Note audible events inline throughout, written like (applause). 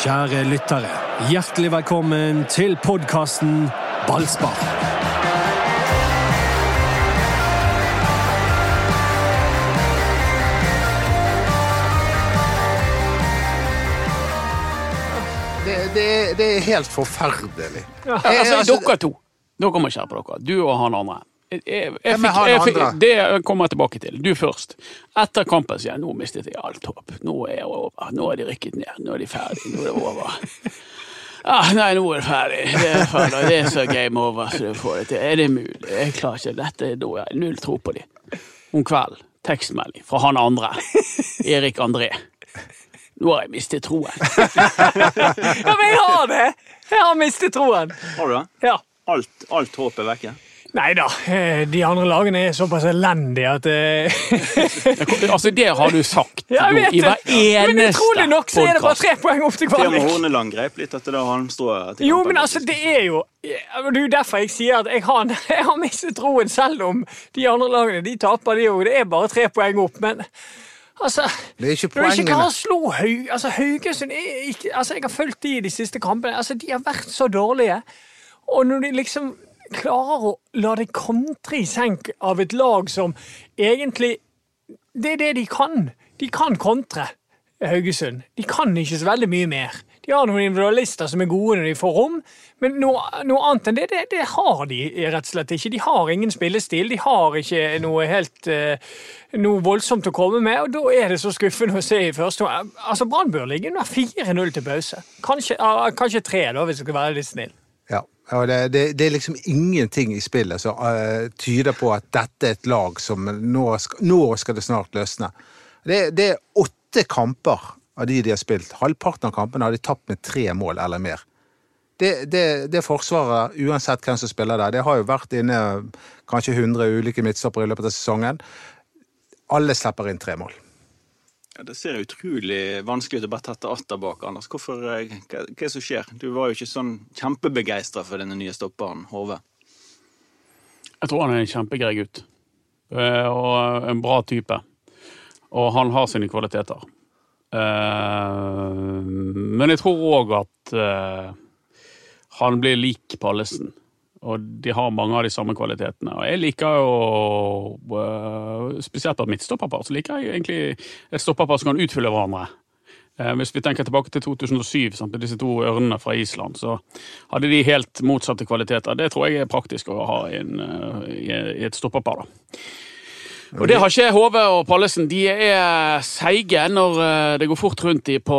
Kjære lyttere, hjertelig velkommen til podkasten Ballspar. Det, det, det er helt forferdelig. Ja, Jeg- altså, altså- dere to. Dere må skjerpe dere. Du og han andre. Jeg, jeg, fikk, jeg fikk, det kommer jeg tilbake til. Du først. Etter kampen sier jeg nå mistet jeg alt håp. Nå er jeg over. Nå er de rykket ned. Nå er de ferdige. Nå er det over. (laughs) Ah, nei, nå er det ferdig. Det er, ferdig. Det er så game over så du får det til. Er det mulig? Jeg klarer ikke dette. er Da har jeg null tro på dem. Om kvelden, tekstmelding fra han andre. Erik André. Nå har jeg mistet troen. Ja, men jeg har det! Jeg har mistet troen. Har du det? Ja. Alt, alt håp er vekke? Nei da, eh, de andre lagene er såpass elendige at eh, Altså, det har du sagt Ja, du, i hver eneste Men utrolig nok så er det bare tre poeng opp til Theo med Horneland grep litt etter det halmstrået. til Jo, men altså, det er jo Det er jo derfor jeg sier at jeg har, (laughs) jeg har mistet troen, selv om de andre lagene de taper, de òg. Det er bare tre poeng opp, men altså Det er ikke Når de ikke poengene. klarer å slå Haug, altså Haugesund er ikke, altså Jeg har fulgt de i de siste kampene. altså De har vært så dårlige. Og når de liksom klarer å la det kontre i senk av et lag som egentlig Det er det de kan. De kan kontre Haugesund. De kan ikke så veldig mye mer. De har noen individualister som er gode når de får rom, men noe, noe annet enn det, det, det har de rett og slett ikke. De har ingen spillestil. De har ikke noe helt eh, noe voldsomt å komme med, og da er det så skuffende å se i første. Altså, Brann bør ligge under 4-0 til pause. Kanskje, kanskje 3, da, hvis du skal være litt snill. Ja, og det, det, det er liksom ingenting i spillet som uh, tyder på at dette er et lag som nå skal, nå skal det snart løsne. Det, det er åtte kamper av de de har spilt. Halvparten av kampene har de tapt med tre mål eller mer. Det, forsvaret, uansett hvem som spiller der, det har jo vært inne kanskje 100 ulike midtstoppere i løpet av sesongen. Alle slipper inn tre mål. Det ser utrolig vanskelig ut å bare tette atter bak, Anders. Hvorfor, eh, hva, hva er det som skjer? Du var jo ikke sånn kjempebegeistra for denne nye stopperen, Hove. Jeg tror han er en kjempegrei gutt. Eh, Og en bra type. Og han har sine kvaliteter. Eh, Men jeg tror òg at han blir lik Pallesen. Og de har mange av de samme kvalitetene. Og jeg liker jo, eh, spesielt på et midtstopperpar, så liker jeg egentlig et stopperpar som kan utfylle hverandre. Eh, Hvis vi tenker tilbake til 2007, sant, disse to ørnene fra Island, så hadde de helt motsatte kvaliteter. Det tror jeg er praktisk å ha i, en, eh, i et stopperpar. da. Og det har ikke Hove og Pallesen. De er seige når eh, det går fort rundt de på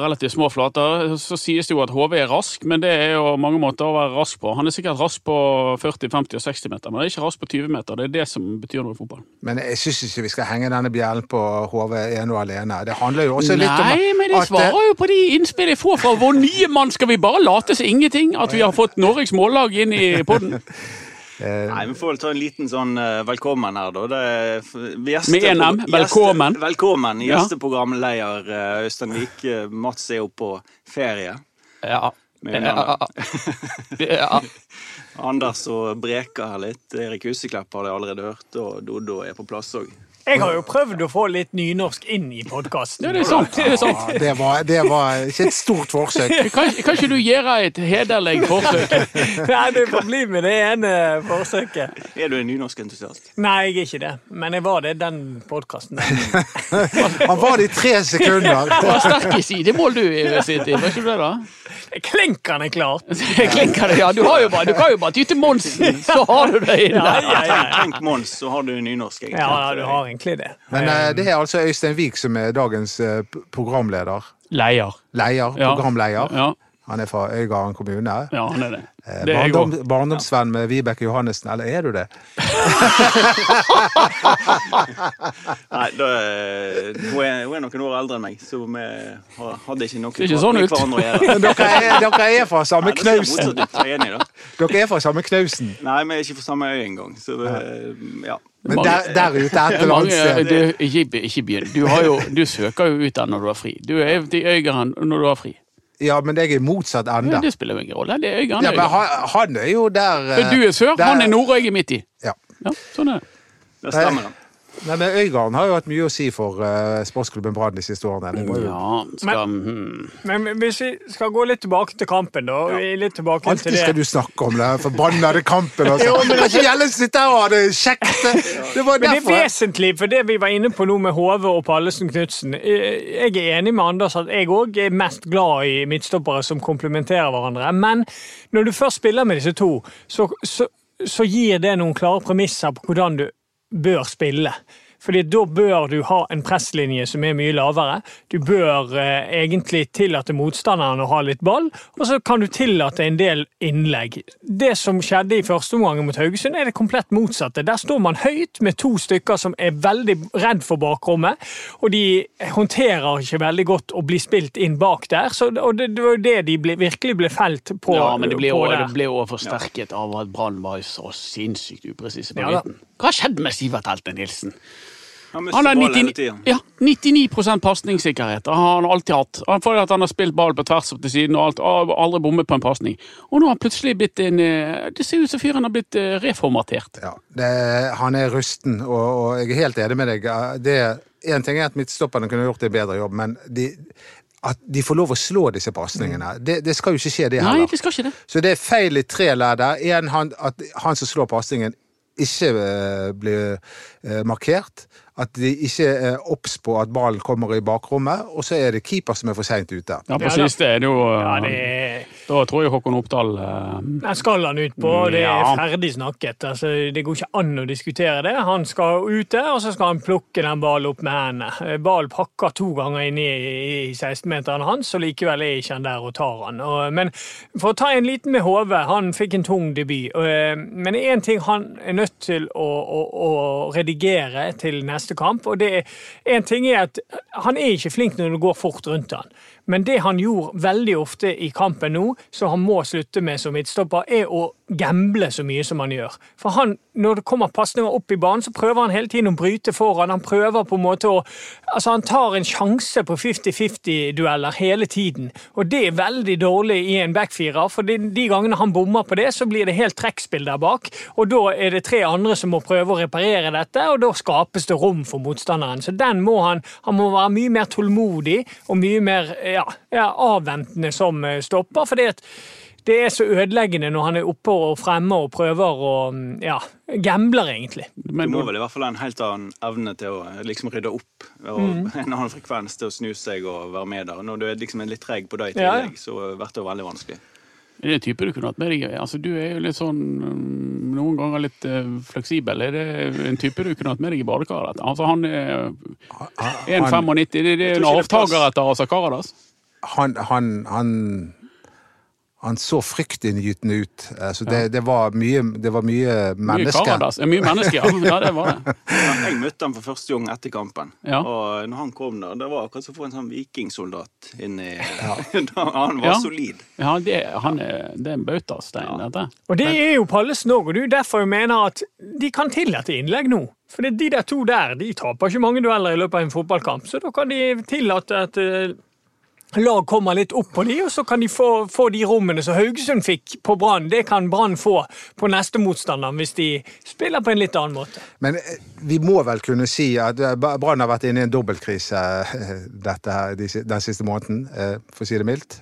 relativt små flater. Så sies det jo at Hove er rask, men det er jo mange måter å være rask på. Han er sikkert rask på 40, 50 og 60 meter, men han er ikke rask på 20 meter. Det er det som betyr noe i fotball. Men jeg syns ikke vi skal henge denne bjellen på HV ene og alene. Det handler jo også litt om Nei, men det at, eh, svarer jo på de innspillene jeg får fra vår nye mann. Skal vi bare late som ingenting? At vi har fått Norges mållag inn i podden? (laughs) Nei, Vi får vel ta en liten sånn eh, velkommen her, da. Er gjeste- Med én M, velkommen. Gjeste, velkommen. Gjesteprogramleder eh, Øystein Vik. Eh, Mats er jo på ferie. Ja. Ja. ja. (laughs) Anders og Breka her litt. Erik Huseklepp har det allerede hørt, og Doddo er på plass òg. Jeg har jo prøvd å få litt nynorsk inn i podkasten. Ja, det er sant. Det er sant. Ja, det, var, det var ikke et stort forsøk. Kan, kan ikke du gjøre et hederlig forsøk? (laughs) Nei, du får bli med det ene forsøket. Er du en nynorskentusiast? Nei, jeg er ikke det. Men jeg var det den podkasten. (laughs) Han var det i tre sekunder. Du var sterk i sidemål, du i sin tid. Var ikke du det, da? Klinkende klart! (laughs) Klinkende, ja. Du, har jo bare, du kan jo bare ty til Monsen, så har du det inne. Ja, ja, ja. Tenk Mons, så har du nynorsk. egentlig. Ja, ja, du har egentlig det. Men eh, det er altså Øystein Wiik som er dagens eh, programleder. Leier. Leier. Ja. Programleder. Ja, Han er fra Øygarden kommune. ja, han er det. Eh, Det er jeg Barndom, barndomsvenn med Vibeke Johannessen, eller er du det? (laughs) Nei, da, er- hun, er, hun er noen år eldre enn meg, så vi har- hadde ikke noe Ser ikke sånn med ut. hverandre å gjøre. (laughs) Dere er, dere er fra samme Nei, det ser knausen. motsatt ut, jeg er enig, da. Dere er fra samme knausen. Nei, vi er ikke fra samme øy engang, så det, ja. Men der, der ute et er eller annet sted. ikke, ikke begynn. Du, jo, du søker jo ut den når du har fri. Du er i Øygarden når du har fri. Ja, men jeg er i motsatt Ja, ende. det spiller jo ingen rolle. Det er Øygarden. Ja, men han, han er jo der eh, Du er sør, der- han er nord, og jeg er midt i. Ja. Ja, sånn er det. Det stemmer, det. Nei, men Øygarden har jo hatt mye å si for uh, sportsklubben Brann de siste årene. Det var jo Ja, skal, hmm. Men hvis vi skal gå litt tilbake til kampen, da. ja. Litt tilbake til Alltid det. skal du snakke om den forbannede kampen. Altså. Jo, men det er ikke å sitte her og ha det kjekt. Det var Men det er vesentlig, for det vi var inne på nå med Hove og Pallesen Knutsen eh, Jeg er enig med Anders at jeg òg er mest glad i midtstoppere som komplementerer hverandre. Men når du først spiller med disse to, så, så, så gir det noen klare premisser på hvordan du bør spille. Fordi Da bør du ha en presslinje som er mye lavere. Du bør eh, egentlig tillate motstanderen å ha litt ball, og så kan du tillate en del innlegg. Det som skjedde i første omgang mot Haugesund, er det komplett motsatte. Der står man høyt med to stykker som er veldig redd for bakrommet, og de håndterer ikke veldig godt å bli spilt inn bak der. Så, og det, det var jo det de ble, virkelig ble felt på. Ja, men det ble jo forsterket ja. av at Brann var så sinnssykt upresise på Ja Hva skjedde med Sivert Helte Nilsen? Han Han har mister ball hele 99, tida. ja, 99 pasningssikkerhet. Det har han alltid hatt. Han får at han har spilt ball på tvers til siden og alt, og aldri bommet på en pasning. Og nå har han plutselig blitt en eh, Det ser ut som fyren har blitt eh, reformatert. Ja, det, han er rusten, og, og jeg er helt enig med deg. Det, en ting er at midtstopperne kunne gjort en bedre jobb, men de, at de får lov å slå disse pasningene, det, det skal jo ikke skje, det heller. Nei, det skal ikke det. Så det er feil i tre ledd der. En, at han som slår pasningen, ikke eh, blir markert. At de ikke er obs på at ballen kommer i bakrommet. Og så er det keeper som er for seint ute. Ja, på siste er det jo eh, Ja, det er Da tror jeg Håkon Oppdal uh... Skal han ut på, og det er ferdig snakket. Altså, det går ikke an å diskutere det. Han skal ut der, og så skal han plukke den ballen opp med hendene. Eh, Ballen pakker to ganger inn i, i 16-meteren hans, og likevel er ikke han der og tar han. Og, men for å ta en liten med Hove, han fikk en tung debut. Og, eh, men én ting han er nødt til å, å, å redigere til neste kamp, og det er en ting er at han er ikke flink når det går fort rundt han. Men det han gjorde veldig ofte i kampen nå, som han må slutte med som midtstopper, er å gamble så mye som han gjør. For han, når det kommer pasninger opp i banen, så prøver han hele tiden å bryte foran. Han prøver på en måte å Altså, han tar en sjanse på 50-50-dueller hele tiden, og det er veldig dårlig i en backfirer. For de, de gangene han bommer på det, så blir det helt trekkspill der bak, og da er det tre andre som må prøve å reparere dette, og da skapes det rom for motstanderen. Så den må han, han må være mye mer tålmodig og mye mer ja, ja, avventende som eh, stopper. fordi at det er så ødeleggende når han er oppe og fremme og prøver og ja, gambler, egentlig. Du må vel i hvert fall ha en helt annen evne til å liksom rydde opp. Og Mm. (laughs) en annen frekvens til å snu seg og være med der. Når du er liksom litt treg på det i Ja, ja. så blir det veldig vanskelig. er det en type du kunne hatt med deg? Altså, du er jo litt sånn mm, noen ganger litt eh, fleksibel. Er det en type du kunne hatt med deg i badekaret? Altså, han er 1,95. Det det er en er avtaker etter Asa Karadas. Han, han, han, han så fryktinngytende ut. Eh, Så det, det, var mye, det var mye Mye mennesker. Karadas. Ja, Mye mennesker, ja. ja. Det var det. (laughs) Ja, jeg møtte ham for første gang etter kampen. Ja. Og når han kom der, det var akkurat som å få en sånn vikingsoldat inn i (laughs) Da- Han var Ja. solid. Ja, det, han er, det er en bautastein, dette. Og det er jo Pallesen òg, og det er jo derfor jeg mener at de kan tillate innlegg nå. For de der to der de taper ikke mange dueller i løpet av en fotballkamp, så da kan de tillate at eh, lag kommer litt opp på de, og så kan de få, få de rommene som Haugesund fikk på Brann. Det kan Brann få på neste motstander hvis de spiller på en litt annen måte. Men eh, vi må vel kunne si at eh, Brann har vært inne i en dobbeltkrise eh, dette her, den siste måneden, for å si det mildt.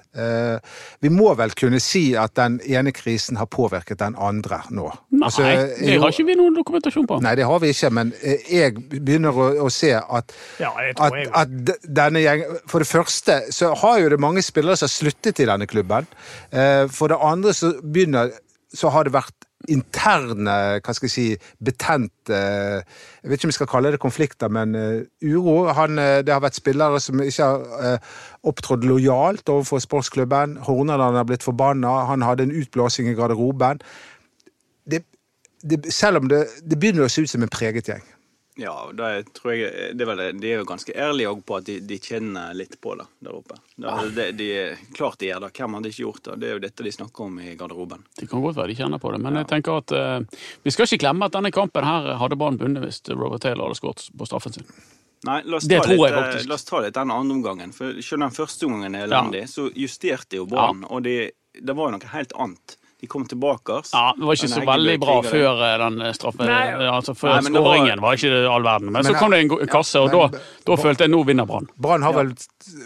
Vi må vel kunne si at den ene krisen har påvirket den andre nå. Nei, Altså, det har ikke vi noen dokumentasjon på. Nei, det har vi ikke, men jeg begynner å, å se at, Ja, at, at denne gjengen For det første så har jo det mange spillere som har sluttet i denne klubben. Eh, For det andre så begynner så har det vært interne, hva skal jeg si, betent eh, Jeg vet ikke om vi skal kalle det konflikter, men eh, uro. Han, det har vært spillere som ikke har opptrådt lojalt overfor sportsklubben. Horneland har blitt forbanna. Han hadde en utblåsing i garderoben. Det, det, selv om det, det begynner å se ut som en preget gjeng. Ja, det tror jeg, det er vel, De er jo ganske ærlige på at de, de kjenner litt på det der oppe. Det, det, de, klart de gjør det. Hvem hadde ikke gjort det? Det er jo dette de snakker om i garderoben. Det kan godt være de kjenner på det, men jeg tenker at eh, vi skal ikke glemme at denne kampen her hadde Brann vunnet hvis Robert Taylor hadde skåret på straffen sin. Nei, la oss Det ta litt, jeg eh. La oss ta litt den andre omgangen. For Selv den første omgangen er elendig, så justerte jo Brann. Og de, det var jo noe helt annet De kom tilbake. Ja, Det var ikke så veldig bra før eh, den eh, straffe... Nei. Altså før skåringen var- ikke all verden. Men, Men så kom det en kasse, og men- da, da følte jeg nå vinner Brann. Brann har vel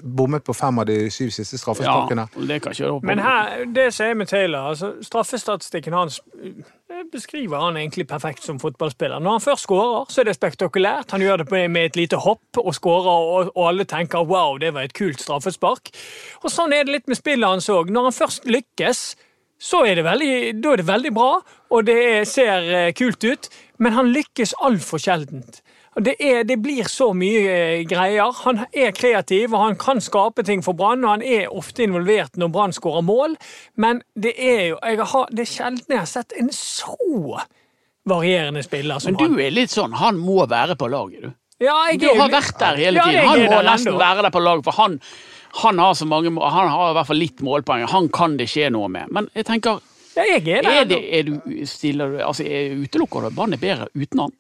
bommet på fem av de syv siste straffesparkene. Ja, det kan ikke jeg Men her, det som er med Taylor, altså straffestatistikken hans eh, beskriver han egentlig perfekt som fotballspiller. Når han først skårer, så er det spektakulært. Han gjør det med et lite hopp og skårer, og alle tenker 'wow, det var et kult straffespark'. Og Sånn er det litt med spillet hans òg. Når han først lykkes, så er det veldig, da er det veldig bra, og det er, ser eh, kult ut, men han lykkes altfor sjeldent. Det, er, det blir så mye eh, greier. Han er kreativ, og han kan skape ting for Brann. Og han er ofte involvert når Brann skårer mål, men det er jo jeg har, Det er sjelden jeg har sett en så varierende spiller som han. Men du er litt sånn, han må være på laget, du. Ja, jeg Du har vært der hele tiden. Ja, Han må nesten være der på laget, for han, han har så mange Han har i hvert fall litt målpoeng. Han kan det skje noe med. Men jeg tenker, Ja, jeg er er, det, er du, stiller altså, er, Utelukker du Brann er bedre uten han?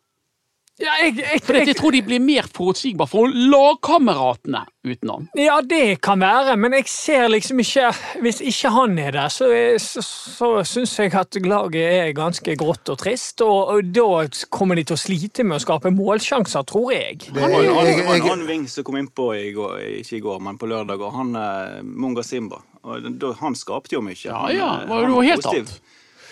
Ja, jeg, jeg, For jeg tror de blir mer forutsigbare for lagkameratene utenom. Ja, det kan være, men jeg ser liksom ikke Hvis ikke han er der, så, så, så syns jeg at laget er ganske grått og trist. Og, og da kommer de til å slite med å skape målsjanser, tror jeg. Det- Det var en annen- det jeg- ving som kom innpå i går, ikke i går, men på lørdag, og han er Munga Simba. Og han skapte jo mye. Ja, Han, ja, eh, var jo helt annet.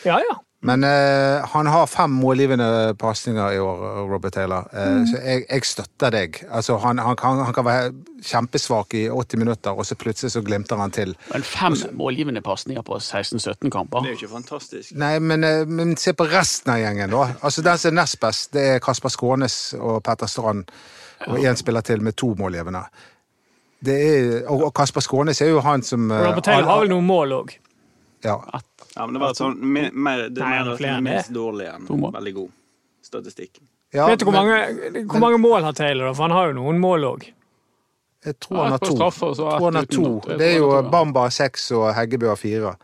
Ja, ja. Men eh, han har fem målgivende pasninger i år, Robert Taylor. Eh, Mm. Så jeg, jeg støtter deg. Altså, han, han, kan, han kan være kjempesvak i 80 minutter, og så plutselig så glimter han til. Men fem målgivende pasninger på 16-17 kamper. Det er jo ikke fantastisk. Nei, men, eh, men se på resten av gjengen, da. Altså, Den som er nest best, det er Kasper Skånes og Petter Strand. Og én spiller til med to målgivende. Det er, og og Kasper Skånes er jo han som eh, Robert Taylor har vel noen mål òg. ja. Ja, men det var sånn, mer, mer, det Nei, mer flere enn det. minst dårlig enn To mål. veldig god statistikk. Ja, Vet du hvor men mange, hvor mange mål har Taylor? da? For han har jo noen mål òg. Jeg tror han har to. straffe, og så Jeg tror han har to. Det er jo. Bamba har seks og Heggebø har fire.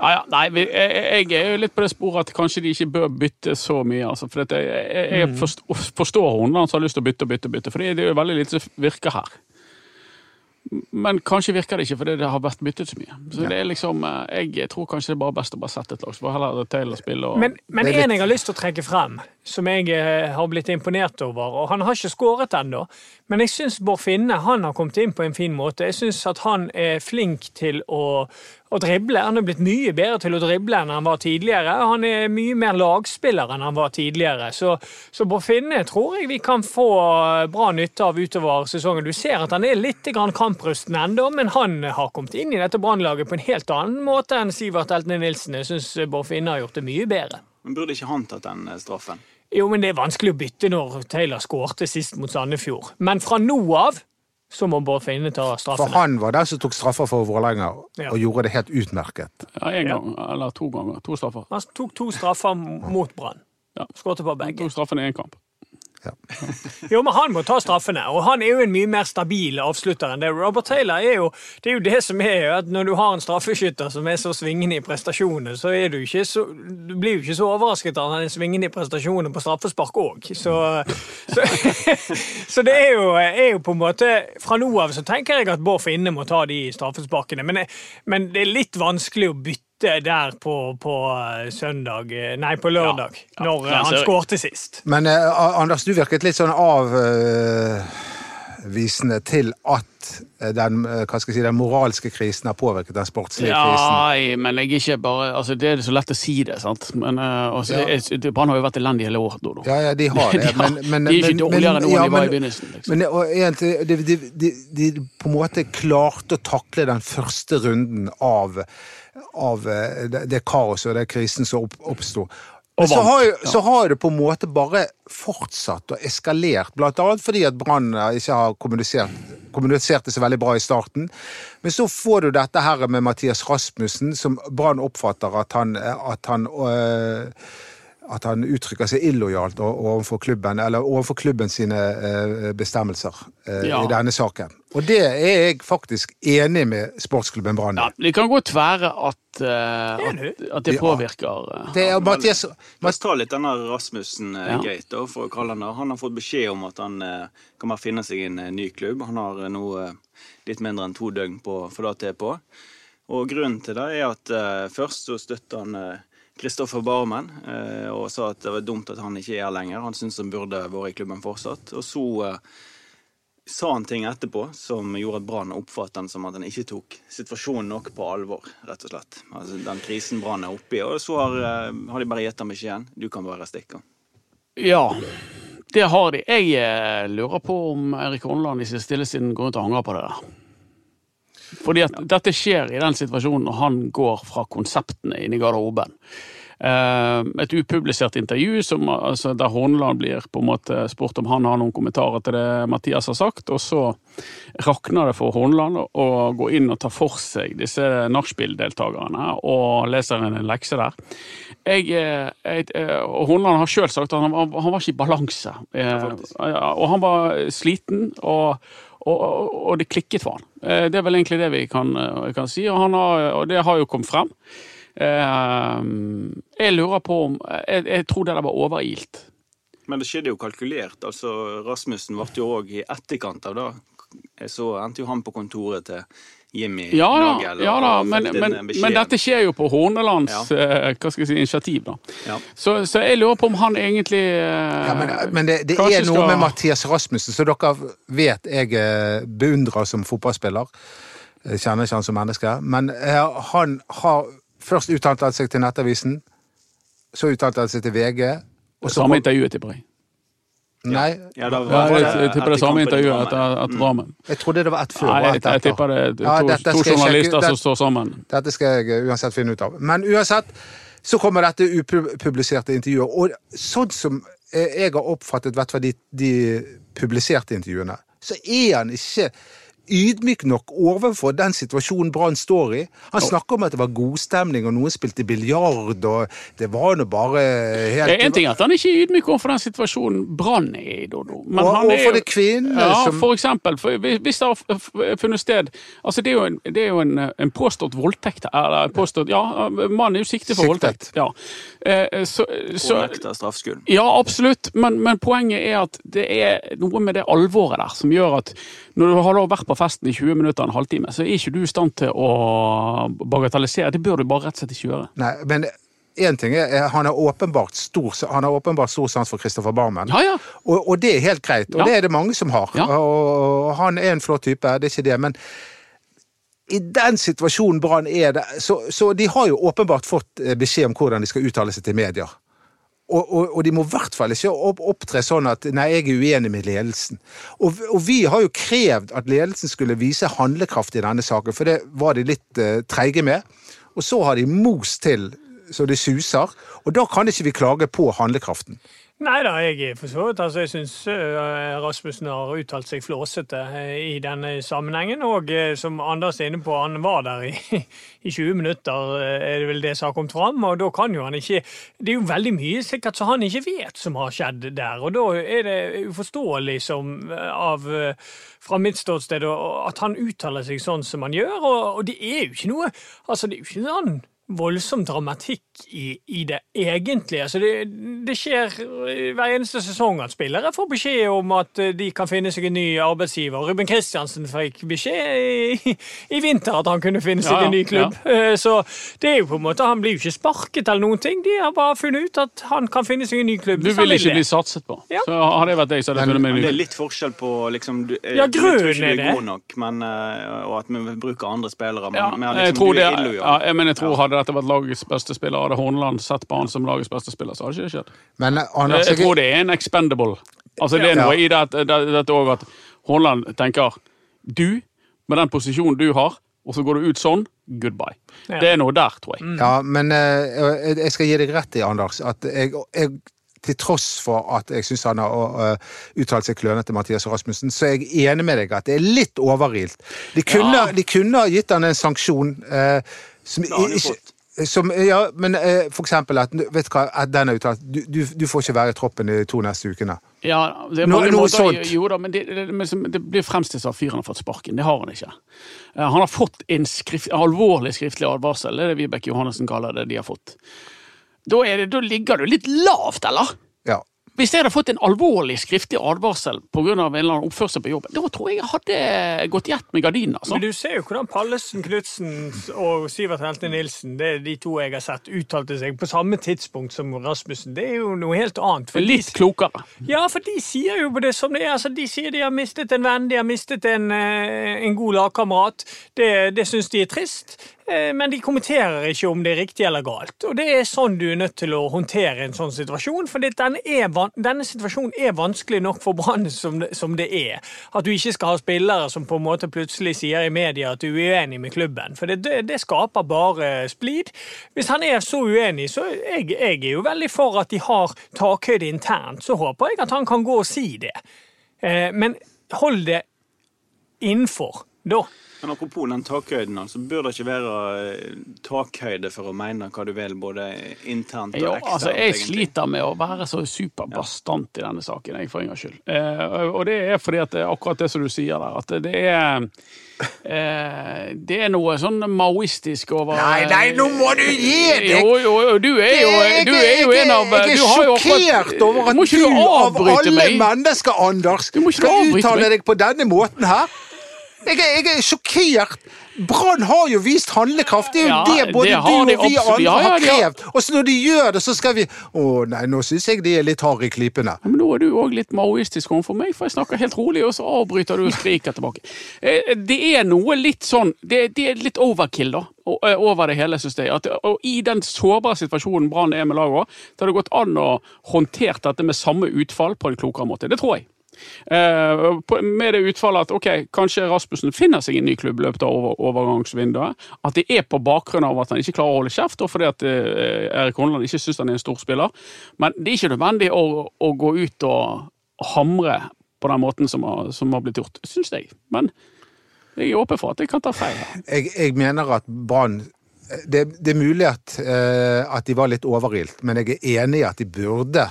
Ja, ja, nei, vi, jeg, jeg er jo litt på det sporet at kanskje de ikke bør bytte så mye. Altså, for at jeg, jeg, jeg forstår, forstår hun som har lyst til å bytte og bytte, bytte, for det er jo veldig lite som virker her. Men kanskje virker det ikke fordi det har vært byttet så mye. Så det er liksom, eh, Jeg tror kanskje det er bare best å bare sette et lag. Så får heller Taylor spille og Men, men Det litt- en jeg har lyst til å trekke frem, som jeg eh, har blitt imponert over, og han har ikke skåret ennå, men jeg syns Bård Finne han har kommet inn på en fin måte. Jeg syns at han er flink til å, å drible. Han er blitt mye bedre til å drible enn han var tidligere. Han er mye mer lagspiller enn han var tidligere. Så, så Finne tror jeg vi kan få bra nytte av utover sesongen. Du ser at han er litt kamprusten ennå, men han har kommet inn i dette Brannlaget på en helt annen måte enn Sivert Eltene Nilsen. Jeg syns Bård Finne har gjort det mye bedre. Men burde ikke han tatt den eh, straffen? Jo, men det er vanskelig å bytte når Taylor skårte sist mot Sandefjord. Men fra nå av så må Bård Finne ta For han var den som tok straffer for Vålerenga, Ja. og gjorde det helt utmerket. Ja, en gang, eller to ganger. To straffer. Han tok to straffer mot Brann. Ja. Skårte på Han begge. tok straffen i én kamp. (laughs) Jo, men han må ta straffene, og han er jo en mye mer stabil avslutter enn det. Robert Taylor er jo det, er jo det som er at når du har en straffeskytter som er så svingende i prestasjonene, så er du ikke så Du blir jo ikke så overrasket av at han er svingende i prestasjonene på straffespark òg. Så, (laughs) så, (laughs) så det er jo, er jo på en måte Fra nå av så tenker jeg at Bård Finne må ta de straffesparkene, men, men det er litt vanskelig å bytte der på, på søndag Nei, på lørdag, Ja, ja. når Ja, han skårte sist. Men eh, Anders, du virket litt sånn avvisende til at eh, den, eh, hva skal jeg si, den moralske krisen har påvirket den sportslige krisen. Ja, men jeg er ikke bare altså Det er så lett å si det, sant. Men uh, altså, Ja. Brann har jo vært elendig hele året nå. da. Ja, ja, de har (laughs) det. De har- Men, men, de er ikke men- dårligere men- nå enn ja, de var i begynnelsen. Liksom. Men og egentlig, de, de, de, de på en måte klarte å takle den første runden av, av eh, det, det kaoset og den krisen som opp, oppsto. Så har, ja. så har det på en måte bare fortsatt og eskalert, blant annet fordi at Brann eh, ikke har kommunisert, kommunisert det så veldig bra i starten. Men så får du dette her med Mathias Rasmussen, som Brann oppfatter at han, at han øh, at han uttrykker seg illojalt overfor klubben, eller overfor klubben sine eh, bestemmelser eh, Ja. i denne saken. Og det er jeg faktisk enig med sportsklubben Brann i. Ja, det kan godt være at, eh, at, at det påvirker ja. Det er Mathias La oss ta litt denne Rasmussen-gate, Ja. For å kalle han det. Han har fått beskjed om at han kan bare finne seg en eh, ny klubb. Han har nå litt mindre enn to døgn på å få det til på. Og grunnen til det er at først så støtter han Kristoffer Barmen eh, og sa at det var dumt at han ikke er her lenger. Han syntes han burde vært i klubben fortsatt. Og så eh, sa han ting etterpå som gjorde at Brann oppfattet han som at han ikke tok situasjonen nok på alvor, rett og slett. Altså Den krisen Brann er oppi. Og så har, eh, har de bare gitt ham beskjeden. Du kan bare stikke. Ja, det har de. Jeg lurer på om Erik Hånland i sin stille siden går rundt og angrer på det der. Fordi at dette skjer i den situasjonen når han går fra konseptene inn i garderoben. Eh, et upublisert intervju som, altså, der Horneland blir på en måte spurt om han har noen kommentarer til det Mathias har sagt, og så rakner det for Horneland å gå inn og ta for seg disse nachspiel-deltakerne og leser en lekse der. Jeg, eh, jeg, eh, Hånland har sjøl sagt at han, han var ikke i balanse. ja, og han var sliten, og, og, og det klikket for han. Eh, Det er vel egentlig det vi kan, eh, kan si, og, har, og det har jo kommet frem. Eh, Jeg lurer på om Jeg, jeg tror det der var overilt. Men det skjedde jo kalkulert. altså Rasmussen ble jo òg i etterkant av det. Så endte jo han på kontoret til Jimmy Ja, ja, Nagel. ja da, men, men, men dette skjer jo på Hornelands Ja. eh, hva skal jeg si, initiativ. da. Ja. Så, så jeg lurer på om han egentlig eh, Ja, men, men det, det er noe skal- med Mathias Rasmussen, som dere vet jeg eh, beundrer som fotballspiller. Jeg kjenner ikke han som menneske. Men eh, han har først uttalt seg til Nettavisen, så uttalte han seg til VG. Og så Samme intervjuet, til jeg. Nei, Ja, var, Ja, jeg, jeg tipper det samme intervjuet etter, etter Drammen. jeg trodde det var ett før Nei, jeg, jeg tipper det er Ja, to, dette to journalister sjekke. som står sammen. Dette skal jeg eh, uansett finne ut av. Men uansett, så kommer dette upubliserte intervjuet. Og sånn som eh, jeg har oppfattet vet du de, de publiserte intervjuene, så er han ikke ydmyk nok overfor den situasjonen Brann står i. Han snakker om at det var godstemning, og noen spilte biljard, og det var nå bare helt Det er En ting at han ikke er ydmyk overfor den situasjonen Brann er i, Dodo. Men Og- han er overfor jo- det kvinner ja, som- for eksempel. For hvis det har funnet sted Altså, det er jo en, det er jo en, en påstått voldtekt. Eller en påstått Ja, mannen er jo siktet for Siktet. voldtekt. Ja. Eh, Så, så, ja, absolutt, men, men poenget er at det er noe med det alvoret der som gjør at når du har vært på festen i 20 minutter en halvtime, så er ikke du i stand til å bagatellisere. Det bør du bare rett og slett ikke gjøre. Nei, men en ting er er han har åpenbart stor, han har åpenbart stor sans for Christopher Barmen. Ja, ja. Og, og det er helt greit, og Ja. det er det mange som har. Og han er en flott type, det er ikke det. Men i den situasjonen Brann er det, så, så de har jo åpenbart fått eh, beskjed om hvordan de skal uttale seg til medier. Og, og, og de må i hvert fall ikke opptre sånn at nei, jeg er uenig med ledelsen. Og, og vi har jo krevd at ledelsen skulle vise handlekraft i denne saken, for det var de litt uh, treige med. Og så har de most til så det suser, og da kan ikke vi klage på handlekraften. Nei da, jeg er for så vidt. Altså, jeg syns Rasmussen har uttalt seg flåsete eh, i denne sammenhengen. Og eh, som Anders er inne på, han var der i, (laughs) i 20 minutter, eh, er det vel det som har kommet fram. Og da kan jo han ikke Det er jo veldig mye sikkert som han ikke vet som har skjedd der. Og da er det uforståelig som eh, av eh, fra mitt ståsted at han uttaler seg sånn som han gjør. Og, og det er jo ikke noe Altså, det er jo ikke sånn voldsom dramatikk i, i det egentlige. Altså det, det skjer hver eneste sesong at spillere får beskjed om at eh, de kan finne seg en ny arbeidsgiver. Ruben Kristiansen fikk beskjed i, i vinter at han kunne finne seg Ja, en ny klubb. Ja. Så det er jo på en måte, han blir jo ikke sparket eller noen ting. De har bare funnet ut at han kan finne seg en ny klubb. Du vil ikke bli satset på. Ja. Så hadde det vært deg, så hadde jeg funnet meg en ny klubb. det er litt forskjell på liksom, du, Ja, jeg tror grunnen ikke er du det. er god nok, men, eh, og at vi bruker andre spillere. Men, Ja, men jeg liksom, tror du det, er men jeg tror hadde dette vært lagets beste spiller, hadde Horneland sett på han som lagets beste spiller, så hadde ikke det skjedd. Men eh, Jeg, jeg tror det er en expendable. Altså Det er Ja. noe i dette det, òg at Horneland tenker Du, med den posisjonen du har, og så går du ut sånn, goodbye. Ja. Det er noe der, tror jeg. Ja, men eh, jeg skal gi deg rett i, Anders, at jeg, jeg til tross for at jeg syns han har eh, uttalt seg klønete, Mathias Rasmussen, så er jeg enig med deg at det er litt overilt. De kunne, Ja. de kunne ha gitt han en sanksjon eh, som Det har han jo ikke- fått. som, ja, men eh, for eksempel at vet du hva, at den er uttalt du, du, du får ikke være i troppen de to neste ukene. Ja, det er mange noe måter, sånt. Jo da, men det, det, men det blir fremstilt som at fyren har fått sparken. Det har han ikke. Eh, Han har fått en skrift, alvorlig skriftlig advarsel. Det er det Vibeke Johannessen kaller det de har fått. Da, er det, da ligger du litt lavt, eller? Ja. Hvis jeg hadde fått en alvorlig skriftlig advarsel pga. en eller annen oppførsel på jobben, da tror jeg jeg hadde gått gjett med gardinen. Altså. Men du ser jo hvordan Pallesen, Knutsen og Sivert Helte Nilsen, det er de to jeg har sett, uttalte seg på samme tidspunkt som Rasmussen. Det er jo noe helt annet. For de- Litt klokere. Ja, for de sier jo det som det er. Altså, de sier de har mistet en venn, de har mistet en, eh, en god lagkamerat. Det, det syns de er trist. Eh, Men de kommenterer ikke om det er riktig eller galt. Og det er sånn du er nødt til å håndtere en sånn situasjon. For denne, denne situasjonen er vanskelig nok for Brann som, som det er. At du ikke skal ha spillere som på en måte plutselig sier i media at du er uenig med klubben. For det, det, det skaper bare splid. Hvis han er så uenig, så jeg, jeg er jo veldig for at de har takhøyde internt. Så håper jeg at han kan gå og si det. Eh, Men hold det innenfor, da. Men apropos den takhøyden, altså, bør det ikke være eh, takhøyde for å mene hva du vil, både internt og Ja, altså, jeg egentlig? sliter med å være så superbastant i denne saken, jeg, for en gangs skyld. Eh, og det er fordi at det er akkurat det som du sier der, at det er eh, Det er noe sånn maoistisk over Nei, nei, nå må du gi deg! Jo, jo, jo, du er jo, du er jo en av Jeg er sjokkert over at du av alle meg? mennesker, Anders, Du må ikke skal uttale meg. deg på denne måten her. Jeg er, jeg er sjokkert. Brann har jo vist handlekraft. Det er jo Ja, det både det du og vi andre Ja, ja, har krevd. Og så når de gjør det, så skal vi Å nei, nå syns jeg de er litt harde i klypene. Men nå er du òg litt maoistisk overfor meg, for jeg snakker helt rolig, og så avbryter du og skriker tilbake. (laughs) Eh, Det er noe litt sånn Det, det er litt overkill, da, eh, over det hele, syns jeg. At, og I den sårbare situasjonen Brann er med laget så har det gått an å håndtere dette med samme utfall på en klokere måte. Det tror jeg. Eh, med det utfallet at ok, kanskje Rasmussen finner seg en ny klubb i løpet av over, overgangsvinduet. At det er på bakgrunn av at han ikke klarer å holde kjeft, og fordi at eh, Erik Honland ikke syns han er en stor spiller. Men det er ikke nødvendig å, å gå ut og hamre på den måten som har, som har blitt gjort, syns jeg. Men jeg er åpen for at jeg kan ta feil. Jeg, jeg mener at Brann det, det er mulig at, eh, at de var litt overilt, men jeg er enig i at de burde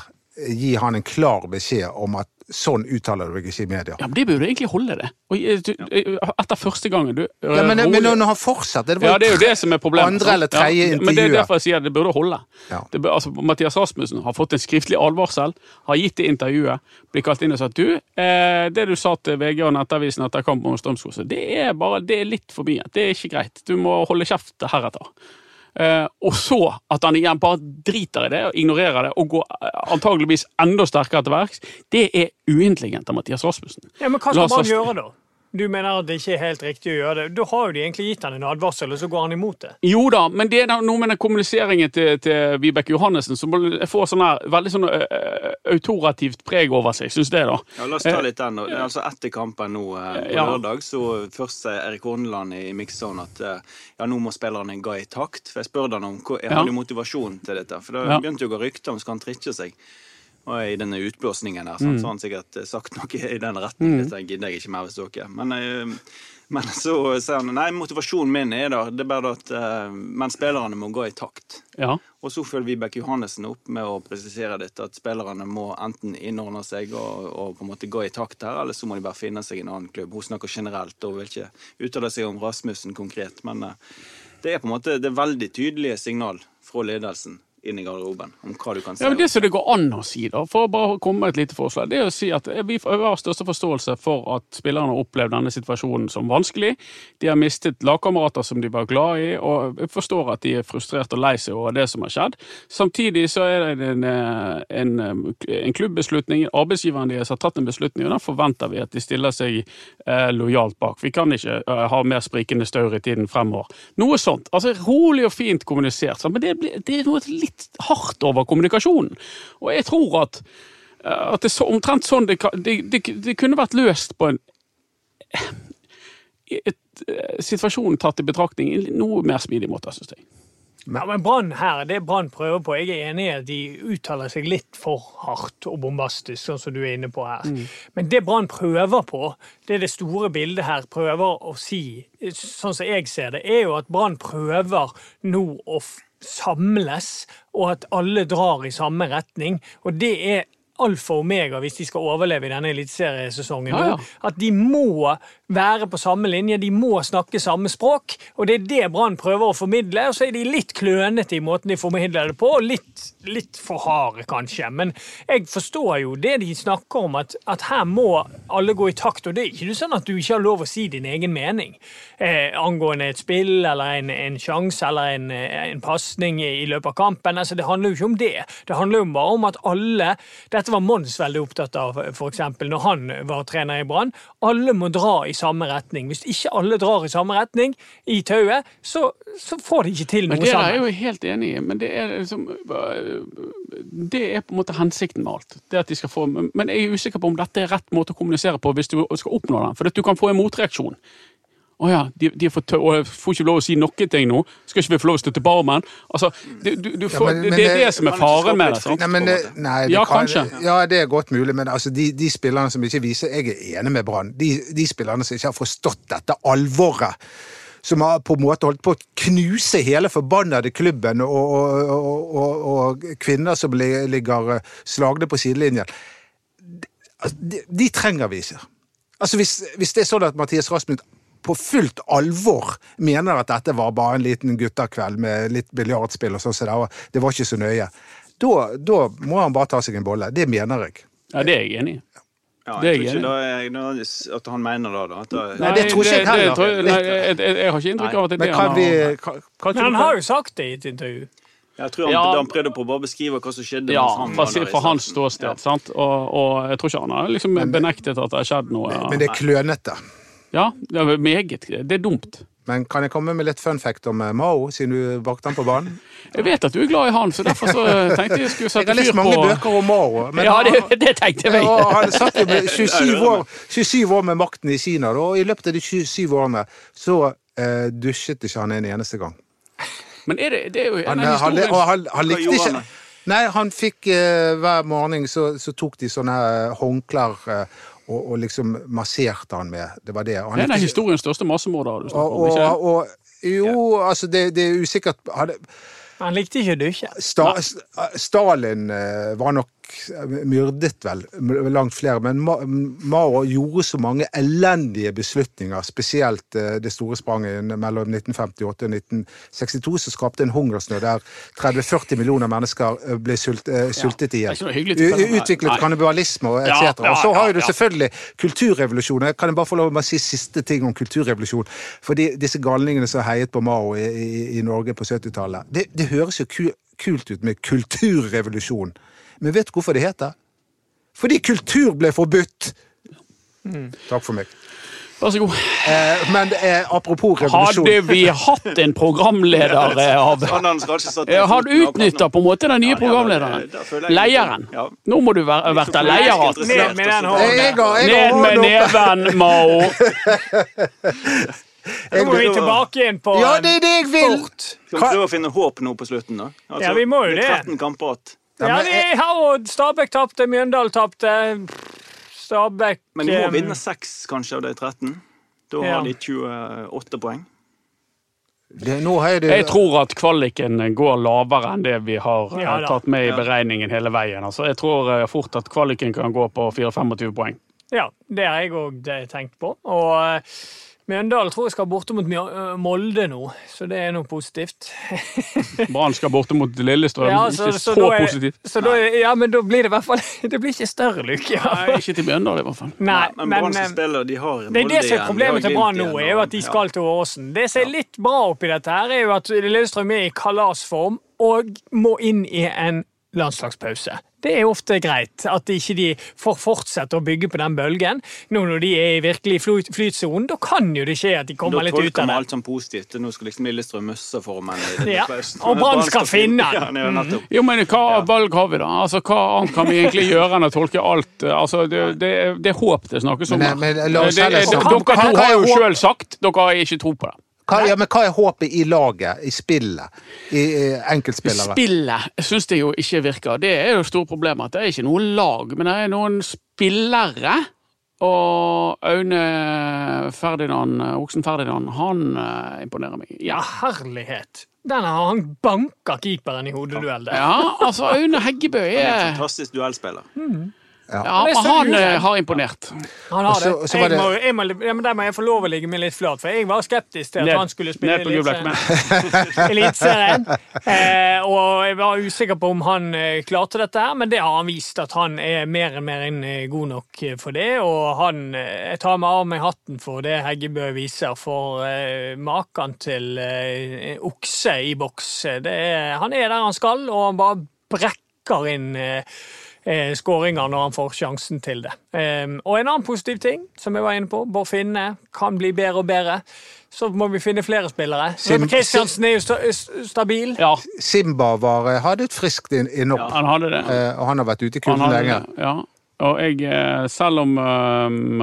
gi han en klar beskjed om at sånn uttaler du deg ikke i media. Ja, men Det burde egentlig holde, det. Og, eh, du, eh, etter første gangen du Ja, men, men når han fortsatt. det var Ja, det er jo det som er problemet. Andre eller tredje ja, Men det er derfor jeg sier at det burde holde. Ja. Det altså, Mathias Rasmussen har fått en skriftlig advarsel, har gitt det intervjuet, blir kalt inn og sagt du, eh, det du sa til VG og Nettavisen etter kampen om Strømskog, det er bare, det er litt for mye. Det er ikke greit. Du må holde kjeft heretter. Eh, og så at han igjen bare driter i det og ignorerer det og går eh, antageligvis enda sterkere til verks, det er uintelligent av Mathias Rasmussen. Ja, men hva skal man gjøre, da? Du mener at det ikke er helt riktig å gjøre det. Da har jo de egentlig gitt han en advarsel, og så går han imot det. Jo da, men det er noe med den kommuniseringen til, til Vibeke Johannessen som får sånn her, veldig sånn ø, autorativt preg over seg, syns det, da. Ja, la oss ta litt den. da. Det er Altså Etter kampen nå eh, på Ja. lørdag, så først sier Erik Horneland i mixzone at eh, ja, nå må spillerne gå i takt. For jeg spurte han om hva- jeg Ja. motivasjon til dette. For det Ja. begynte jo å gå rykter om skal han trikke seg. Og i denne utblåsningen her, Mm. så har han sikkert eh, sagt noe i den retningen. Dette gidder jeg ikke mer hvis dere. Men, eh, men så sier han nei, motivasjonen min er der. Det er bare at eh, Men spillerne må gå i takt. Ja. Og så følger Vibeke Johannessen opp med å presisere dette, at spillerne må enten innordne seg og, og på en måte gå i takt her, eller så må de bare finne seg en annen klubb. Hun snakker generelt og vil ikke uttale seg om Rasmussen konkret, men det er på en måte det veldig tydelige signal fra ledelsen inn i garderoben om hva du kan si. Ja, men Det som det går an å si, da, for å bare komme med et lite forslag, det er å si at vi har største forståelse for at spillerne har opplevd denne situasjonen som vanskelig. De har mistet lagkamerater som de var glad i, og jeg forstår at de er frustrert og lei seg over det som har skjedd. Samtidig så er det en, eh, en, eh, en klubbbeslutning, arbeidsgiveren deres har tatt en beslutning, og den forventer vi at de stiller seg eh, lojalt bak. Vi kan ikke eh, ha mer sprikende staur i tiden fremover. Noe sånt. Altså rolig og fint kommunisert, men det, blir- det er noe litt hardt over kommunikasjonen. Og jeg tror at, eh, at det er omtrent sånn det, det, det, det kunne vært løst på en et, et, eh, Situasjonen tatt i betraktning i noe mer smidig måte, syns jeg. Ja, men Brann her, det Brann prøver på Jeg er enig i at de uttaler seg litt for hardt og bombastisk, sånn som du er inne på her. Men det Brann prøver på, det er det store bildet her prøver å si, sånn som jeg ser det, er jo at Brann prøver nå å samles, og at alle drar i samme retning. Og det er alfa og omega hvis de skal overleve i denne eliteseriesesongen. Ja, ja. At de må være på samme linje, de må snakke samme språk. Og det er det Brann prøver å formidle. Og så er de litt klønete i måten de formidler det på, og litt, litt for harde, kanskje. Men jeg forstår jo det de snakker om, at, at her må alle gå i takt. Og det er ikke sånn at du ikke har lov å si din egen mening eh, angående et spill eller en, en sjanse eller en, en pasning i, løpet av kampen. Altså, det handler jo ikke om det. Det handler jo bare om at alle Dette var Mons veldig opptatt av, eksempel, når han var trener i Brann. Alle må dra i samme retning. Hvis ikke alle drar i samme retning i tauet, så, så får de ikke til Men sammen. det er jeg jo helt enig i, men det er liksom Det er på en måte hensikten med alt. Det at de skal få, men jeg er usikker på om dette er rett måte å kommunisere på hvis du skal oppnå den. For at du kan få en motreaksjon. Å ja, de, de får, tø og jeg får ikke lov å si noen ting nå. Skal ikke vi få lov å støtte Barmen? Altså, du, du, du får, men- men det er det- det som er faren med det. Nei, men det, nei, det Ja, kan, kanskje. Ja, det er godt mulig, men altså, de, de spillerne som ikke viser Jeg er enig med Brann. De, de spillerne som ikke har forstått dette alvoret. Som har på en måte holdt på å knuse hele forbannede klubben, og, og, og, og, og kvinner som ligger eh, slagne på sidelinjen. De, altså, de, de trenger vi ikke. Altså, hvis, hvis det er sånn at Mathias Rasmussen på fullt alvor mener at dette var bare en liten guttekveld med litt biljardspill og sånn, så det var, det var ikke så nøye, da, da må han bare ta seg en bolle. Det mener jeg. Ja, det er jeg enig i. Ja, jeg jeg tror ikke da er, da- at han mener det, da. Nei, det tror ikke jeg heller. jeg- nei, jeg, jeg, jeg har ikke inntrykk av at det er det han har. Men han har jo sagt det i et intervju. jeg tror han, Ja. han prøvde på å bare beskrive hva som skjedde. Ja, han fra, var i fra hans ståsted. Ja. sant? Og, og jeg tror ikke han har liksom benektet at det har skjedd noe. Ja, Men det er klønete. Ja det er meget. Det er dumt. Men kan jeg komme med litt fun fact om eh, Mao, siden du brakte han på banen? (laughs) Jeg vet at du er glad i han, så derfor så tenkte jeg skulle Jeg sette har lest fyr mange på bøker om Mao. men Ja, det, det tenkte jeg. Og han satt jo med (laughs) 27 år, 27 år med makten i Kina, og i løpet av de 27 årene så eh, dusjet ikke han en eneste gang. Men er det, det er jo en Han, av han, historiens han, han likte ikke? Nei, han fikk eh, hver morgen så, så tok de sånne eh, håndklær eh, og, og liksom masserte han med. Det var det. Og han Det er den ikke- historiens største massemorder du snakker og, om. ikke og, og, jo, altså det, det er usikkert hadde, Han likte ikke å dusje. Sta, Stalin eh, var nok myrdet vel langt flere, men Mao gjorde så mange elendige beslutninger, spesielt eh, det store spranget mellom 1958 og 1962, som skapte en hungersnød der 30-40 millioner mennesker eh, ble sult, eh, sultet i hjel. Utviklet kannibalisme og etc. Og så har jo du selvfølgelig kulturrevolusjonen. Kan jeg bare få lov å si siste ting om kulturrevolusjon? Fordi disse galningene som heiet på Mao i, i, i Norge på 70-tallet, det, det høres jo kult ut med kulturrevolusjon. Men vet du hvorfor det heter? Fordi kultur ble forbudt! Takk for meg. Vær så god. Eh, men eh, apropos revolusjon Hadde vi hatt en programleder eh, av hadde har foten utnytta på en måte den nye ja, programlederen. Leieren. Nå må du være, vært der leier igjen. Ned med den hånden. Ned med neven, Mao. Nå må vi tilbake igjen på Ja, det er det jeg vil! Skal vi prøve å finne håp nå på slutten, da? Altså, Ja, vi må jo det. det. er 13 kamper igjen. Ja, men vi har jo Stabæk tapte, Mjøndalen tapte. Stabæk Men de må eh, vinne seks, kanskje, av de 13. Da Ja. har de 28 poeng. Det, det Jeg tror at kvaliken går lavere enn det vi har eh, Ja tatt med i beregningen hele veien. Altså, jeg tror eh, fort at kvaliken kan gå på 4-25 poeng. Ja, det har jeg òg tenkt på. Og eh, Mjøndalen tror jeg skal borte mot øh, Molde nå, så det er noe positivt. (laughs) Brann skal borte mot Lillestrøm. Ja, ikke så, så er- positivt. Så da, ja, men da blir det i hvert fall (laughs) Det blir ikke større lykke. Nei, ikke til Mjøndalen, i hvert fall. Nei, men men Brann skal spille, spille, de har det er det som er problemet til Brann nå, er jo at de skal til Åsen. Det som er litt bra oppi dette, her er jo at Lillestrøm er i kalasform og må inn i en landslagspause. Det er ofte greit at ikke de får fortsette å bygge på den bølgen. Nå når de er i virkelig flyt- flytsonen, da kan jo det skje at de kommer litt ut tolker av vi det. alt som positivt. Nå skal liksom Lillestrøm miste formen. Ja, og Brann skal finne den. Ja, ja. Jo, men hva valg har vi, da? Altså, Hva annet kan vi egentlig gjøre enn å tolke alt? Altså, det, det, det er håp det snakkes om. Men- men la oss heller snakke- Dere to har jo sjøl sagt dere har ikke tro på det. Hva, ja, men hva er håpet i laget, i spillet, i, i enkeltspillere? Spillet syns jeg jo ikke virker. Det er jo store problemer. at Det er ikke noe lag, men det er noen spillere. Og Aune Ferdinand, oksen Ferdinand, han eh, imponerer meg. Ja, Herlighet. Den har han banka keeperen i hodeduell ja altså Aune Heggebø Han er en er fantastisk duellspiller. Ja, Det er han eh, har imponert. Han har Og det. og så var Jeg må, det- jeg må, ja, men der må jeg få lov å ligge meg litt flat, for jeg var skeptisk til at Ned- han skulle spille Eliteserien. (laughs) Eliteserien. Eh, og jeg var usikker på om han eh, klarte dette, her, men det har han vist. At han er mer enn mer enn eh, god nok eh, for det. Og han eh, Jeg tar meg av meg hatten for det Heggebø viser, for eh, maken til eh, okse i boks. Det er, han er der han skal, og han bare brekker inn eh, eh, skåringer når han får sjansen til det. Eh, og en annen positiv ting, som jeg var inne på, Bård Finne kan bli bedre og bedre. Så må vi finne flere spillere. Sim- Kristiansen er jo sta st- stabil. Ja, Simba var, eh, hadde et friskt inn- ja, han hadde det. eh, og han har vært ute i kulden lenge. det, ja. Og jeg, eh, selv om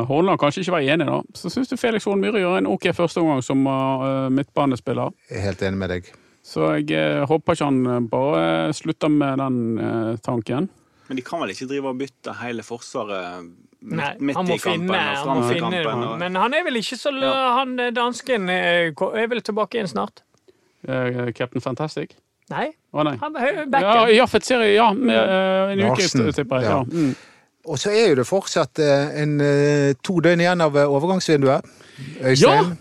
Horneland kanskje ikke var enig, da, så syns jeg Felix Horn Myhre gjør en ok førsteomgang som uh, midtbanespiller. Er helt enig med deg. Så jeg håper ikke han bare slutter med den tanken. Men de kan vel ikke drive og bytte hele forsvaret midt, Nei, midt i kampen finne, og han fram må finne kampen? Og, Men han er vel ikke så Ja. Han eh, dansken eh, er vel tilbake igjen snart? Eh, Captain Fantastic? Nei, Å nei. han Ja, backen. ja, for et serie, ja. Med, uh, en uke, tipper jeg. ja. Ja. Mm. Og så er jo det fortsatt en, to døgn igjen av overgangsvinduet. Øystein.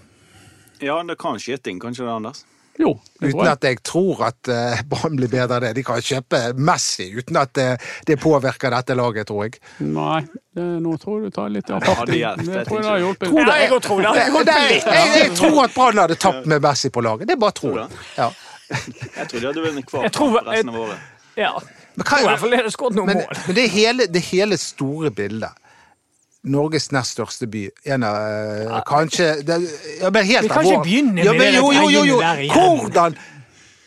ja, det kan skje ting, kanskje det, Anders? Jo, Uten at jeg tror at uh, Brann blir bedre av det. De kan kjøpe Messi uten at det, det påvirker dette laget, tror jeg. Nei, det, nå tror jeg du tar litt av farten. Ja, Jeg jeg tror det har hjulpet. Tror det, jeg tror det. Litt. jeg, jeg tror at Brann hadde tapt med Messi på laget. Det er bare Tror tro. du? Ja. Jeg tror de hadde vunnet hver Jeg kamp resten av året. Ja. Men, I hvert hva, fall er det skåret noen men, mål. men det, hele, det hele store bildet Norges nest største by. En av ja. Kanskje det, ja, men helt Vi kan ikke begynne ja, med men, det jo, jo, jo, jo. Hvordan Ja,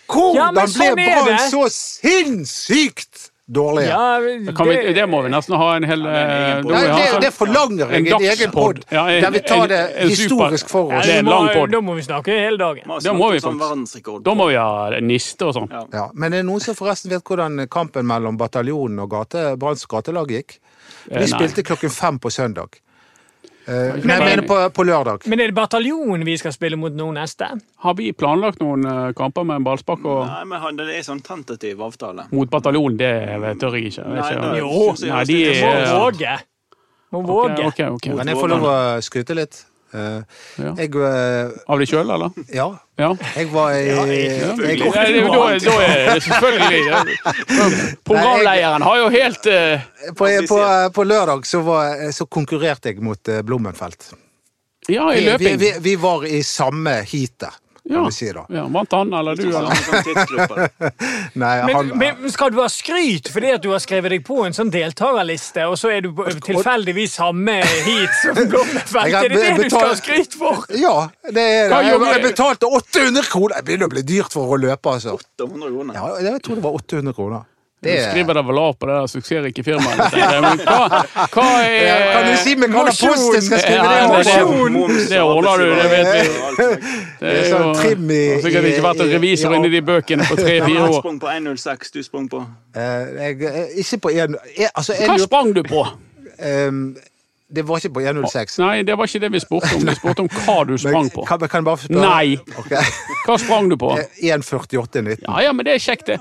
Hvordan men sånn ble er Brann så sinnssykt dårlige? Ja, Kan vi, det må vi nesten ha en hel Ja, en egen eh, da må Nei, det, sånn- det forlanger jeg. en En egen pod Ja, der vi tar en- det en historisk for Ja, oss. det er en må-. Da må vi snakke hele dagen. Må Da må vi verdensrekord. Da må vi ha niste og sånn. Ja. Ja, men det er noen som forresten vet hvordan kampen mellom bataljonen og gate, Branns gatelag gikk? Vi De spilte klokken fem på søndag. Eh, Men- jeg mener på, på lørdag. Men er det bataljonen vi skal spille mot nå neste? Har vi planlagt noen eh, kamper med en ballspark og Nei, men han- det er sånn tentativ avtale. mot bataljon? Det tør jeg ikke. Nei, ikke. Jo, nei, de er Må våge. Må våge. Okay, okay, okay. Men jeg får lov å skryte litt? Eh, Ja. Jeg uh, Av deg sjøl, eller? Ja. Ja. Jeg var i Ja, jeg, jeg, det- da, da er det selvfølgelig. (laughs) Programlederen har jo helt uh, på, på, på lørdag så, var, så konkurrerte jeg mot Blommenfelt. Ja, i løping. vi, vi, vi var i samme heatet, kan Ja. vi si da. Ja, Vant han eller du, eller? (laughs) Nei, Men, han, men skal du ha skryt fordi at du har skrevet deg på en sånn deltakerliste, og så er du tilfeldigvis samme heat som (laughs) Blommenfelt? Er det det du skal ha skryt for? Ja, det er det. Jeg, jeg betalte 800 kroner! Det begynner å bli dyrt for å løpe, altså. 800 kroner. Ja, jeg tror det var 800 kroner. Du Det er, skriver deg vel av på det der suksessrike firmaet. Men Hva, hva er kan du si med hva post jeg skal skrive Ja, det? det- Mosjon! Det ordner du, det vet vi. Det Det er jo trim i- har sikkert ikke vært en revisor inni de bøkene på tre-fire Han år. sprang på 1,06, du sprang på Eh, eh, ikke på en, jeg, altså, jeg, Hva sprang du på? ehm, Det var ikke på 106. Nei, det var ikke det vi spurte om. Vi spurte om hva du (laughs) sprang på. Kan, kan jeg bare spørre? Nei. Okay. Hva sprang du på? (laughs) Eh, 1.48,19. Ja, ja, men det er kjekt, det.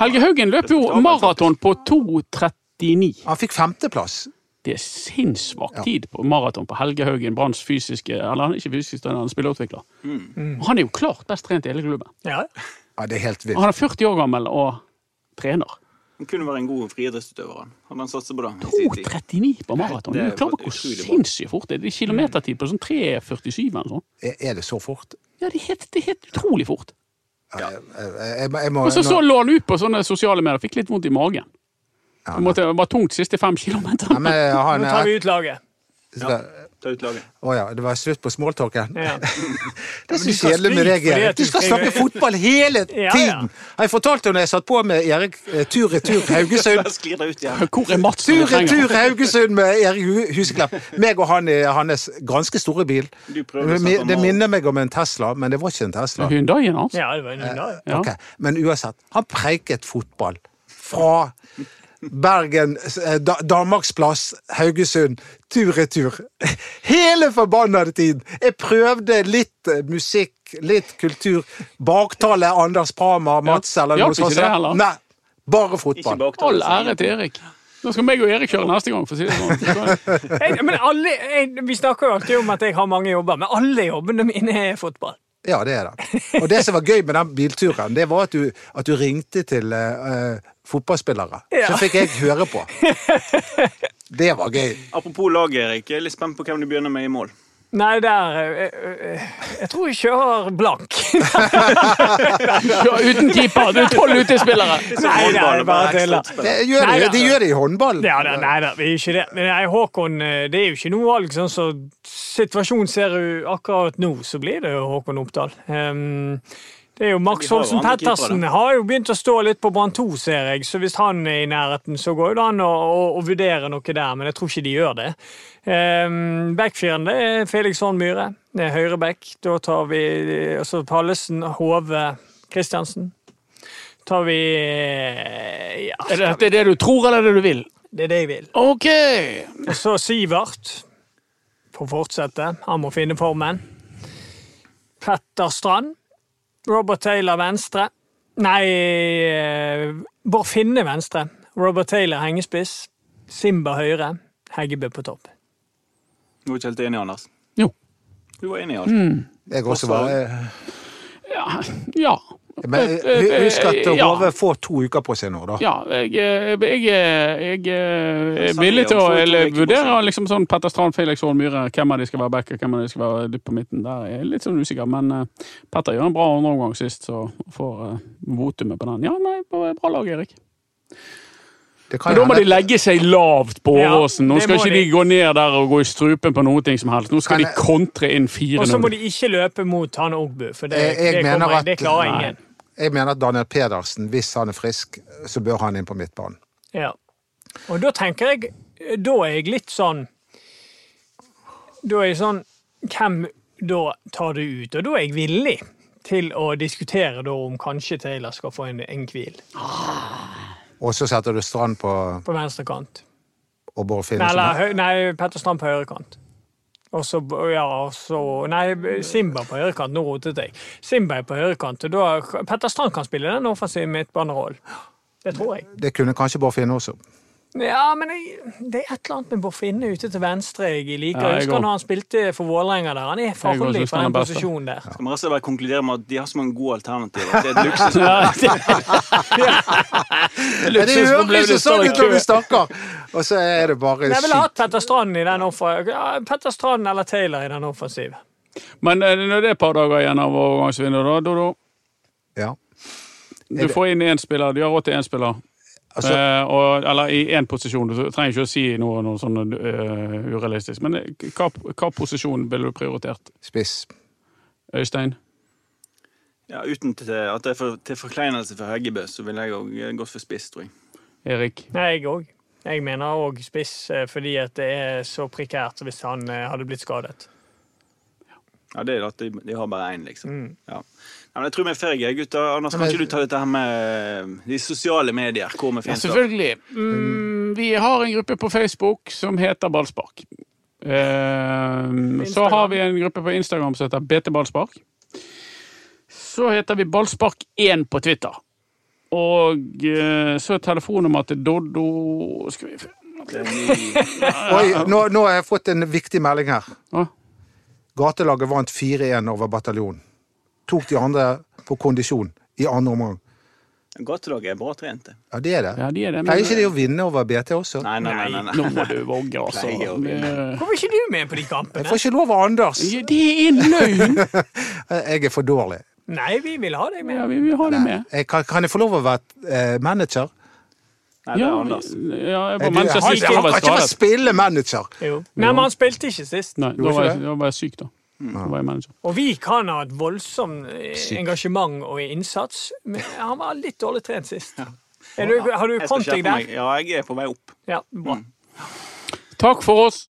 Helge Haugen løp jo maraton på 2.39. Han fikk femteplass. Det er sinnssvak tid på maraton på Helge Haugen, Branns fysiske Eller han er ikke fysisk han er spillerutvikler. Mm. Han er jo klart best trent i hele klubben. Ja. Ja, det er helt vilt. han er 40 år gammel og trener. Han kunne være en god friidrettsutøver. Hadde han satset på det i sin tid. 2.39 på maraton. Det Du klarer er klar hvor sinnssykt fort det er. Det er kilometertid på sånn 3.47 eller sånn. Er er det så fort? Ja, det er helt, det er helt utrolig fort. Jeg, jeg, jeg må, Og så, så lå han ut på sånne sosiale medier, fikk litt vondt i magen. Det det var tungt de siste fem ja, kilometerne. Ja, Nå tar vi ut laget. skal, Ta ut laget. Å ja, det var slutt på smalltalken. Ja. (laughs) Det er så kjedelig med deg, Erik. Du skal snakke fotball hele (laughs) Ja, ja. tiden! Jeg fortalte når jeg satt på med Erik eh, tur-retur Haugesund. (laughs) Sklir det ut. Hvor er Mats? Tur-retur? Haugesund med Erik Hu- Huseklepp. Meg og han i hans ganske store bil. Det minner meg om en Tesla, men det var ikke en Tesla. Hyundaien hans? Ja, det var en Hyundai. Ja. Ok, Men uansett, han preiket fotball fra Bergen, eh, Da- Danmarksplass, Haugesund, tur-retur. (laughs) Hele forbannede tiden! Jeg prøvde litt eh, musikk, litt kultur. Baktale Anders Prama, Mats eller noe sånt. Nei, bare fotball. All ære til Erik. Nå skal meg og Erik kjøre neste gang, for å si det sånn. (laughs) Men alle, jeg, vi snakker jo alltid om at jeg har mange jobber, men alle jobbene mine er fotball. Ja, det er det. Og det som var gøy med den bilturen, det var at du, at du ringte til eh, fotballspillere. Ja. Så fikk jeg høre på. (laughs) Det var gøy. Apropos lag, Erik. Jeg er litt spent på hvem du begynner med i mål. Nei, der eh, eh, Jeg tror jeg kjører blank. Uten keeper! Du er tolv utespillere! Nei, det er bare tuller. Det gjør de, de gjør det i håndball. Ja, da, nei da, vi er ikke det. Men nei, Håkon, eh, det er jo ikke noe valg. Sånn så situasjonen ser du akkurat nå, så blir det jo Håkon Oppdal. Ehm, det er jo Max jo Holsen Pettersen har jo begynt å stå litt på Brann 2, ser jeg. Så hvis han er i nærheten, så går det an å, å, å vurdere noe der. Men jeg tror ikke de gjør det. Um, Backfiren det er Felix Horn Myhre. Det er høyreback. Da tar vi altså Pallesen, Hove, Kristiansen. Tar vi eh, Ja, Er det, det er det du tror, eller er det du vil? det er det jeg vil. OK! Og så Sivert får fortsette. Han må finne formen. Petter Strand. Robert Taylor venstre. Nei eh, Bård Finne venstre. Robert Taylor hengespiss. Simba høyre. Heggebø på topp. Du var ikke helt enig, Anders? Jo. Du var enig i alt. Jeg også var Ja. ja. Men eh, husk at Ja. Hove får to uker på seg nå, da. Ja, jeg, jeg, jeg, jeg er villig til å vurdere liksom sånn Petter Strand, Felix Holm Myhre, hvem av de skal være back, og hvem av de skal være dypt på midten. Der er jeg litt sånn usikker, men uh, Petter gjør en bra andreomgang sist, så får uh, votumet på den. Ja, nei, bra lag, Erik. Det kan Men da må de legge seg lavt på Ja, Åråsen. Nå skal ikke de. gå ned der og gå i strupen på noe som helst. Nå skal Kan de kontre inn Og så må de ikke løpe mot han Ogbu, for det, Jeg- jeg det, kommer, at- det klarer Nei. ingen. Jeg mener at Daniel Pedersen, hvis han er frisk, så bør han inn på midtbanen. Ja. Og da tenker jeg Da er jeg litt sånn Da er jeg sånn Hvem da tar du ut? Og da er jeg villig til å diskutere da om kanskje Taylor skal få en, en hvil Og så setter du Strand på på venstre kant. og Bård Nei, Finne. som eller, hø- nei Petter Strand på høyre kant. Og så, ja, så Nei, Simba på høyrekant. Nå rotet jeg. Simba er på høyrekant. Petter Strand kan spille den offensive midtbanerollen. Det tror jeg. Det kunne kanskje bare Finne også. Ja, men jeg, det er et eller annet med Boffinne Finne ute til venstre jeg liker. Ja, jeg jeg husker går. når han spilte for Vålerenga der. Han er farlig for den posisjonen der. Skal vi rett og slett bare konkludere med at de har så mange gode alternativer? Det er et (laughs) luksus. (laughs) Det høres jo sånn ut når vi snakker! Og så er det bare Jeg ville hatt Petter Strand i den offensive. Petter Strand eller Taylor i den offensive. Men eh, når det er et par dager igjen av overgangsvinduet, da, Dodo Ja. Du får inn én spiller. De har råd til én spiller. Altså, Eh, og, eller i én posisjon. Du trenger ikke å si noe, noe sånn uh, urealistisk. Men eh, hva, hva posisjon ville du prioritert? spiss. Øystein? Ja, uten til, at det er for, til forkleinelse for Heggebø, så ville jeg òg gått for spiss, tror jeg. Erik? Nei, jeg òg. Jeg mener òg spiss, eh, fordi at det er så prekært hvis han eh, hadde blitt skadet. Ja, det er at de, de har bare én, liksom. Mm. Ja. Nei, men jeg tror vi er ferdige, gutter. Anders, kan ikke du ta dette her med eh, de sosiale medier? Hvor vi Ja, finnes da? selvfølgelig. Mm, vi har en gruppe på Facebook som heter Ballspark. Eh, så har vi en gruppe på Instagram som heter BT Ballspark. Så heter vi Ballspark1 på Twitter. Og eh, så er telefonnummeret til Doddo Skal vi (laughs) Oi, nå, nå har jeg fått en viktig melding her. Å, Gatelaget vant 4-1 over bataljonen. Tok de andre på kondisjon i andre omgang. Gatelaget er bra trent, det. Ja, det er det. Ja, de er det. Pleier ikke de å vinne over BT også? Nei, nei, nei. nei, nei. Nå må du våge, (laughs) altså. Hvorfor er ikke du med på de kampene? Jeg får ikke lov av Anders. ja, Det er en løgn! (laughs) Jeg er for dårlig. Nei, vi vil ha deg med. Ja, vi vil ha deg med. Jeg, kan, kan jeg få lov å være eh, manager? Nei det er Anders. ja, jeg var Manchester han, han var kan ikke få spillemanager! spille manager! Nei, men han spilte ikke sist. Nei, da var, jeg, da var jeg syk, da. Mm. var jeg. Og vi kan ha et voldsomt eh, engasjement og innsats, men han var litt dårlig trent sist. Er du, har du deg der? Ja, jeg er på vei opp. Ja, bra. Takk for oss.